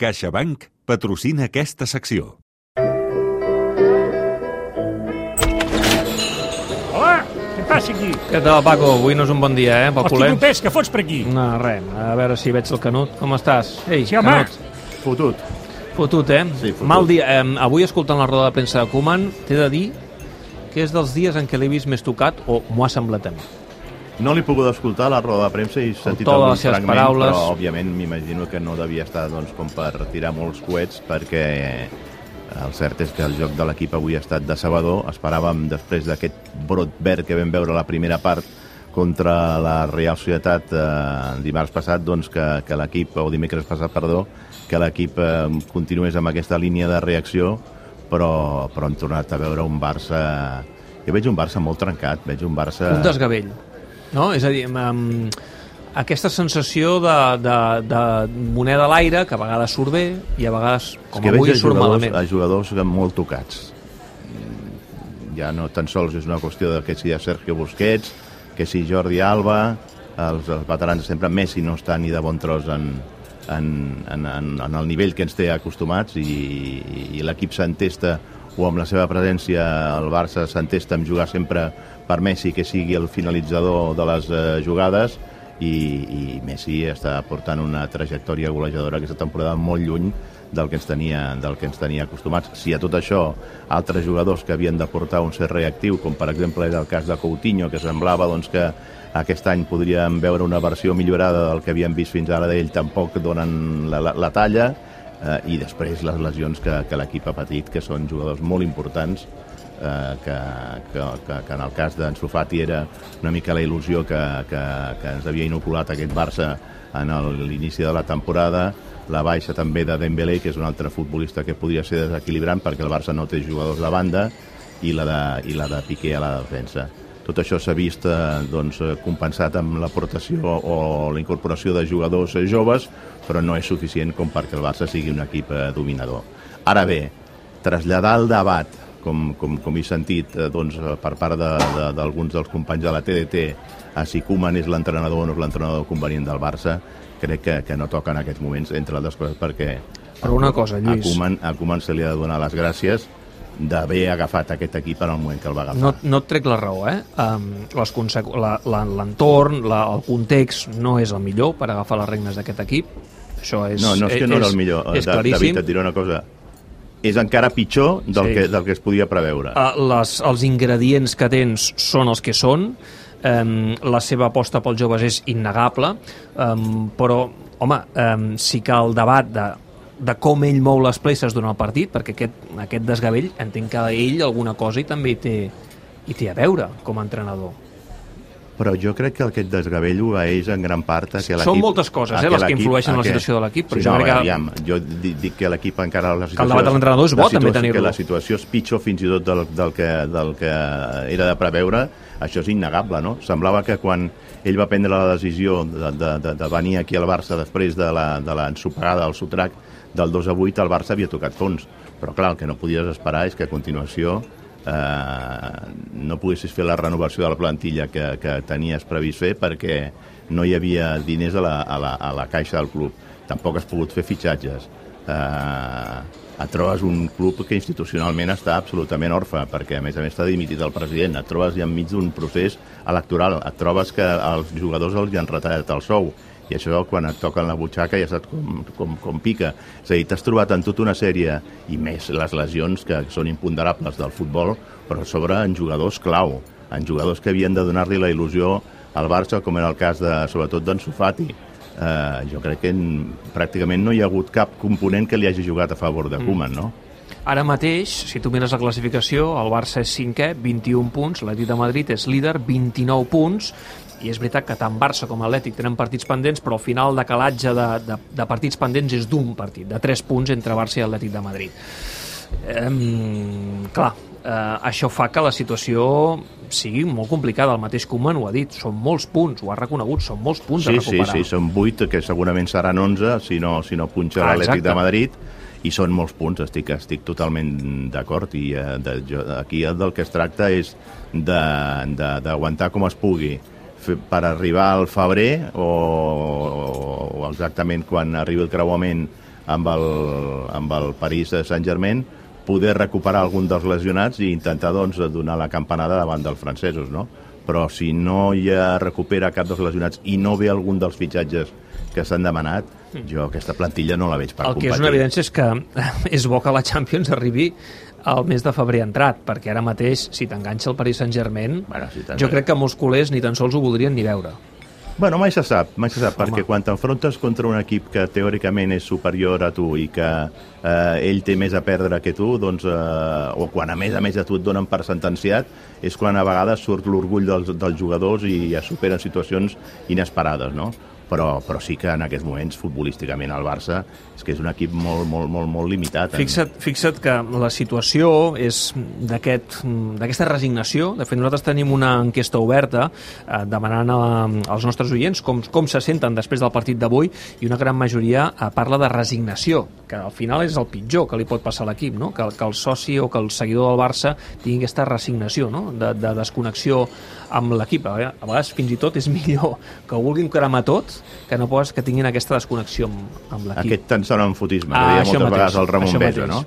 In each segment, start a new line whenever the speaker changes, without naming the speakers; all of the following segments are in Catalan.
CaixaBank patrocina aquesta secció.
Hola, què passa aquí?
Què tal, Paco? Avui no és un bon dia, eh, pel
Hosti,
culer.
Lopés, què fots per aquí?
No, res, a veure si veig el Canut. Com estàs? Ei,
Sí, home.
Canut.
Fotut.
Fotut, eh?
Sí, fotut.
Mal dia. Eh, avui, escoltant la roda de premsa de Koeman, t'he de dir que és dels dies en què l'he vist més tocat, o m'ho ha semblat a mi.
No l'he pogut escoltar a la roda de premsa i he sentit
to de
algun
les seves
fragment,
paraules.
però òbviament m'imagino que no devia estar doncs, com per tirar molts coets perquè el cert és que el joc de l'equip avui ha estat decebedor. Esperàvem, després d'aquest brot verd que vam veure a la primera part contra la Real Societat eh, dimarts passat, doncs que, que l'equip, o dimecres passat, perdó, que l'equip eh, continués amb aquesta línia de reacció, però, però hem tornat a veure un Barça... Jo veig un Barça molt trencat, veig un Barça...
Un desgavell, no? És a dir, um, aquesta sensació de, de, de moneda a l'aire, que a vegades surt bé i a vegades, com
que
avui, surt
jugadors,
malament.
a jugadors molt tocats. Mm, Ja no tan sols és una qüestió de que si hi ha Sergio Busquets, que si Jordi Alba, els, els veterans sempre, Messi no està ni de bon tros en, en, en, en, en el nivell que ens té acostumats i, i l'equip s'entesta o amb la seva presència el Barça s'entesta en jugar sempre per Messi que sigui el finalitzador de les eh, jugades i, i Messi està portant una trajectòria golejadora aquesta temporada molt lluny del que ens tenia, del que ens tenia acostumats. Si a tot això altres jugadors que havien de portar un cert reactiu, com per exemple era el cas de Coutinho, que semblava doncs, que aquest any podríem veure una versió millorada del que havíem vist fins ara d'ell, tampoc donen la, la, la talla, eh, i després les lesions que, que l'equip ha patit, que són jugadors molt importants, eh, que, que, que, que en el cas d'en Sofati era una mica la il·lusió que, que, que ens havia inoculat aquest Barça en l'inici de la temporada, la baixa també de Dembélé, que és un altre futbolista que podria ser desequilibrant perquè el Barça no té jugadors de banda, i la de, i la de Piqué a la defensa. Tot això s'ha vist eh, doncs, eh, compensat amb l'aportació o la incorporació de jugadors eh, joves, però no és suficient com perquè el Barça sigui un equip dominador. Ara bé, traslladar el debat, com, com, com he sentit doncs, per part d'alguns de, de, dels companys de la TDT, a si Koeman és l'entrenador o no és l'entrenador convenient del Barça, crec que, que no toca en aquests moments, entre altres coses, perquè
Però una cosa,
a
Lluís,
Koeman, a Koeman se li ha de donar les gràcies d'haver agafat aquest equip en el moment que el va agafar.
no, no et trec la raó, eh? Um, L'entorn, el context no és el millor per agafar les regnes d'aquest equip. Això és,
No, no és que no era el millor.
És claríssim.
David, et diré una cosa. És encara pitjor del,
Sí.
que, del que es podia preveure.
Uh, les, els ingredients que tens són els que són, um, la seva aposta pels joves és innegable, um, però, home, um, sí que el debat de, de com ell mou les places durant el partit, perquè aquest, aquest desgavell, entenc que ell alguna cosa i també hi té, hi té a veure com a entrenador.
Però jo crec que aquest desgavell obeeix en gran part a que l'equip...
Són moltes coses, eh, les que influeixen en la situació de l'equip, però
sí,
jo
no,
crec que-
Aviam, jo di- dic que l'equip encara... La
el debat de l'entrenador és bo,
la
també,
situació-
tenir-lo.
Que la situació és pitjor fins i tot del, del, que, del que era de preveure, això és innegable, no? Semblava que quan ell va prendre la decisió de, de, de, de venir aquí al Barça després de la- de l'ensopegada, del sotrac del 2 a 8, el Barça havia tocat fons. Però clar, el que no podies esperar és que a continuació eh, no poguessis fer la renovació de la plantilla que, que tenies previst fer perquè no hi havia diners a la, a la, a la caixa del club. Tampoc has pogut fer fitxatges. Eh, et trobes un club que institucionalment està absolutament orfe, perquè a més a més està dimitit el president, et trobes ja enmig d'un procés electoral, et trobes que als jugadors els hi han retallat el sou, i això quan et toca en la butxaca ja saps com, com, com pica. És a dir, t'has trobat en tota una sèrie, i més les lesions que són imponderables del futbol, però sobre en jugadors clau, en jugadors que havien de donar-li la il·lusió al Barça, com era el cas de, sobretot d'en Sofati. Eh, jo crec que en, pràcticament no hi ha hagut cap component que li hagi jugat a favor de Koeman, no?
Ara mateix, si tu mires la classificació, el Barça és cinquè, 21 punts, l'Atlètic de Madrid és líder, 29 punts, i és veritat que tant Barça com Atlètic tenen partits pendents, però al final de calatge de, de, de partits pendents és d'un partit, de 3 punts entre Barça i Atlètic de Madrid. Um, clar, uh, això fa que la situació sigui molt complicada. El mateix Koeman ho ha dit, són molts punts, ho ha reconegut, són molts punts
Sí,
a
sí,
recuperar.
sí, són 8, que segurament seran 11, si no, si no punxa
Ah,
l'Atlètic de Madrid, i són molts punts, estic, estic totalment d'acord, i eh, de, jo, aquí del que es tracta és d'aguantar com es pugui per arribar al febrer o, o exactament quan arribi el creuament amb el, amb el París Saint-Germain, poder recuperar algun dels lesionats i intentar doncs, donar la campanada davant dels francesos, no? Però si no hi ha recupera cap dels lesionats i no ve algun dels fitxatges que s'han demanat, jo aquesta plantilla no la veig per
El que
competir.
és una evidència és que és bo que la Champions arribi al mes de febrer entrat, perquè ara mateix, si t'enganxa el Paris Saint-Germain,
Bueno, si
jo crec que molts culers ni tan sols ho voldrien ni veure.
Bueno, mai se sap, mai se sap,
Home.
perquè quan t'enfrontes contra un equip que teòricament és superior a tu i que eh, ell té més a perdre que tu, doncs, eh, o quan a més a més a tu et donen per sentenciat, és quan a vegades surt l'orgull dels, dels jugadors i es superen situacions inesperades, no? Però, però sí que en aquests moments, futbolísticament, el Barça és que és un equip molt, molt, molt, molt limitat. en-
Fixa't, fixa't que la situació és d'aquest- d'aquesta resignació. De fet, nosaltres tenim una enquesta oberta eh, demanant a, als nostres oients com, com se senten després del partit d'avui i una gran majoria eh, parla de resignació, que al final és el pitjor que li pot passar a l'equip, no? que, que el soci o que el seguidor del Barça tingui aquesta resignació no? de, de desconnexió amb l'equip. A vegades- fins i tot és millor que ho vulguin cremar tot que no pas que tinguin aquesta desconnexió amb, amb l'equip.
Aquest tan sonofotisme que
Ah,
deia
això
moltes
mateix,
vegades el Ramon Besa, no?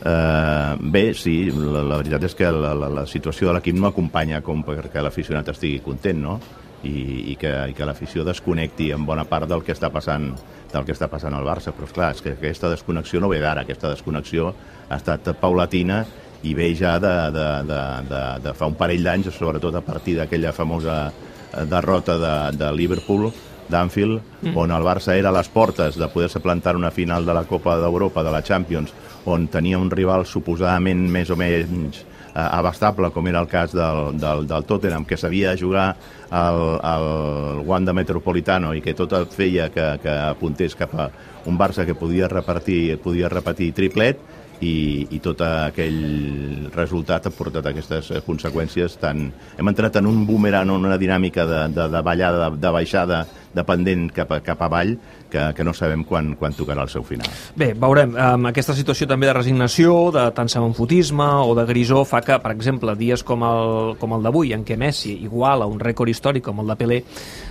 Uh, bé, sí, la, la veritat és que la, la, la situació de l'equip no acompanya com perquè l'aficionat estigui content, no? I, i que, i que l'afició desconnecti en bona part del que està passant del que està passant al Barça, però esclar, és que aquesta desconnexió no ve d'ara, aquesta desconnexió ha estat paulatina i ve ja de, de, de, de, de fa un parell d'anys, sobretot a partir d'aquella famosa eh, derrota de, de Liverpool, d'Anfield, mm. on el Barça era a les portes de poder-se plantar una final de la Copa d'Europa, de la Champions, on tenia un rival suposadament més o menys abastable, com era el cas del, del, del Tottenham, que sabia jugar al, al Wanda Metropolitano i que tot feia que, que apuntés cap a un Barça que podia repartir, podia repetir triplet, i, i tot aquell resultat ha portat aquestes eh, conseqüències tan... Hem entrat en un boomerang, en una dinàmica de, de, de ballada, de, de baixada, de pendent cap, a, cap avall, que, que no sabem quan, quan tocarà el seu final.
Bé, veurem. Um, aquesta situació també de resignació, de tant semenfotisme o de grisó fa que, per exemple, dies com el, com el d'avui, en què Messi iguala un rècord històric com el de Pelé,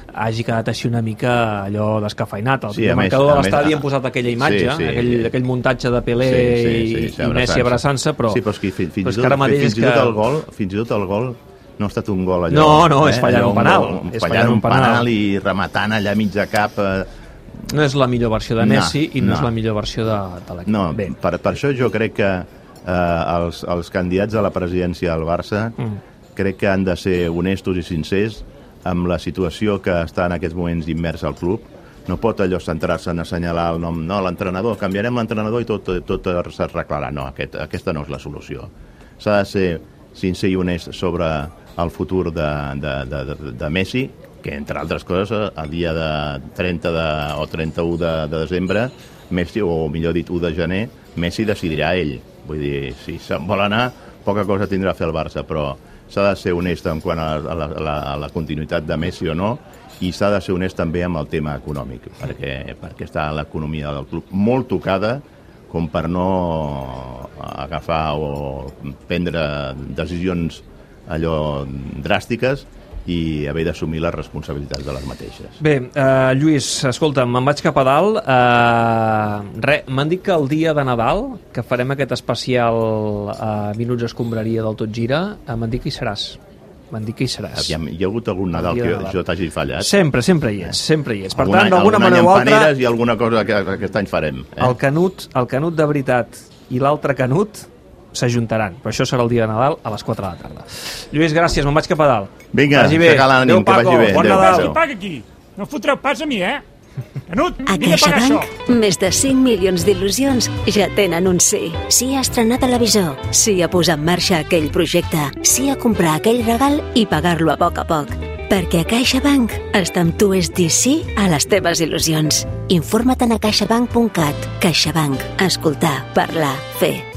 hagi quedat així una mica allò descafeinat. Al
Sí,
sí,
a
marcador
a
de l'estadi hem posat aquella imatge,
Sí, sí,
aquell,
sí.
aquell muntatge de Pelé i, i Messi abraçant-se, però,
Sí, però és que fins, fins,
però és que
tot,
ara mateix
fins,
que...
tot el gol, fins i tot el gol no ha estat un gol allò...
No, no, és fallant
Allò
un penal,
gol,
és
fallant un
un penal.
penal i rematant allà mig de cap... Eh,
No és la millor versió de
No,
Messi i no,
no.
és la millor versió de, de l'equip.
No,
Bé,
per, per això jo crec que eh, els, els candidats a la presidència del Barça
Mm.
crec que han de ser honestos i sincers amb la situació que està en aquests moments immers al club. No pot allò centrar-se en assenyalar el nom, no, l'entrenador, canviarem l'entrenador i tot, tot s'arreglarà. No, aquest, aquesta no és la solució. S'ha de ser sincer i honest sobre el futur de, de, de, de, de Messi, que entre altres coses, el dia de 30 de, o 31 de, de desembre, Messi, o millor dit 1 de gener, Messi decidirà ell. Vull dir, si se'n vol anar, poca cosa tindrà a fer el Barça, però s'ha de ser honest en quant a la, a, la, a la continuïtat de Messi o no, i s'ha de ser honest també amb el tema econòmic, perquè, perquè està l'economia del club molt tocada com per no agafar o prendre decisions allò dràstiques i haver d'assumir les responsabilitats de les mateixes.
Bé, uh, Lluís, escolta, me'n vaig cap a dalt. Uh, re, m'han dit que el dia de Nadal, que farem aquest especial uh, Minuts Escombraria del Tot Gira, uh, m'han dit que hi seràs. M'han dit que hi seràs.
Aviam, hi ha hagut algun Nadal que
Nadal.
jo t'hagi fallat?
Sempre, sempre hi ets, sempre hi ets. Per
Algun
tant, d'alguna manera o altra,
i alguna cosa que aquest any farem. Eh?
el Canut, el Canut de veritat i l'altre Canut s'ajuntaran. Però això serà el dia de Nadal a les 4 de la tarda. Lluís, gràcies, me'n vaig cap a dalt.
Vinga,
vagi bé. Adéu,
que vagi
Paco,
bé.
Bon
Adéu,
Nadal.
Qui paga aquí? No fotreu pas a mi, eh? Canut,
A. CaixaBank, més de 5 milions d'il·lusions ja tenen un sí. Sí a estrenar televisor, sí a posar en marxa aquell projecte, sí a comprar aquell regal i pagar-lo a poc a poc. Perquè a CaixaBank estar amb tu és dir sí a les teves il·lusions. Informa't a caixabank.cat. CaixaBank. Escoltar, parlar, fer.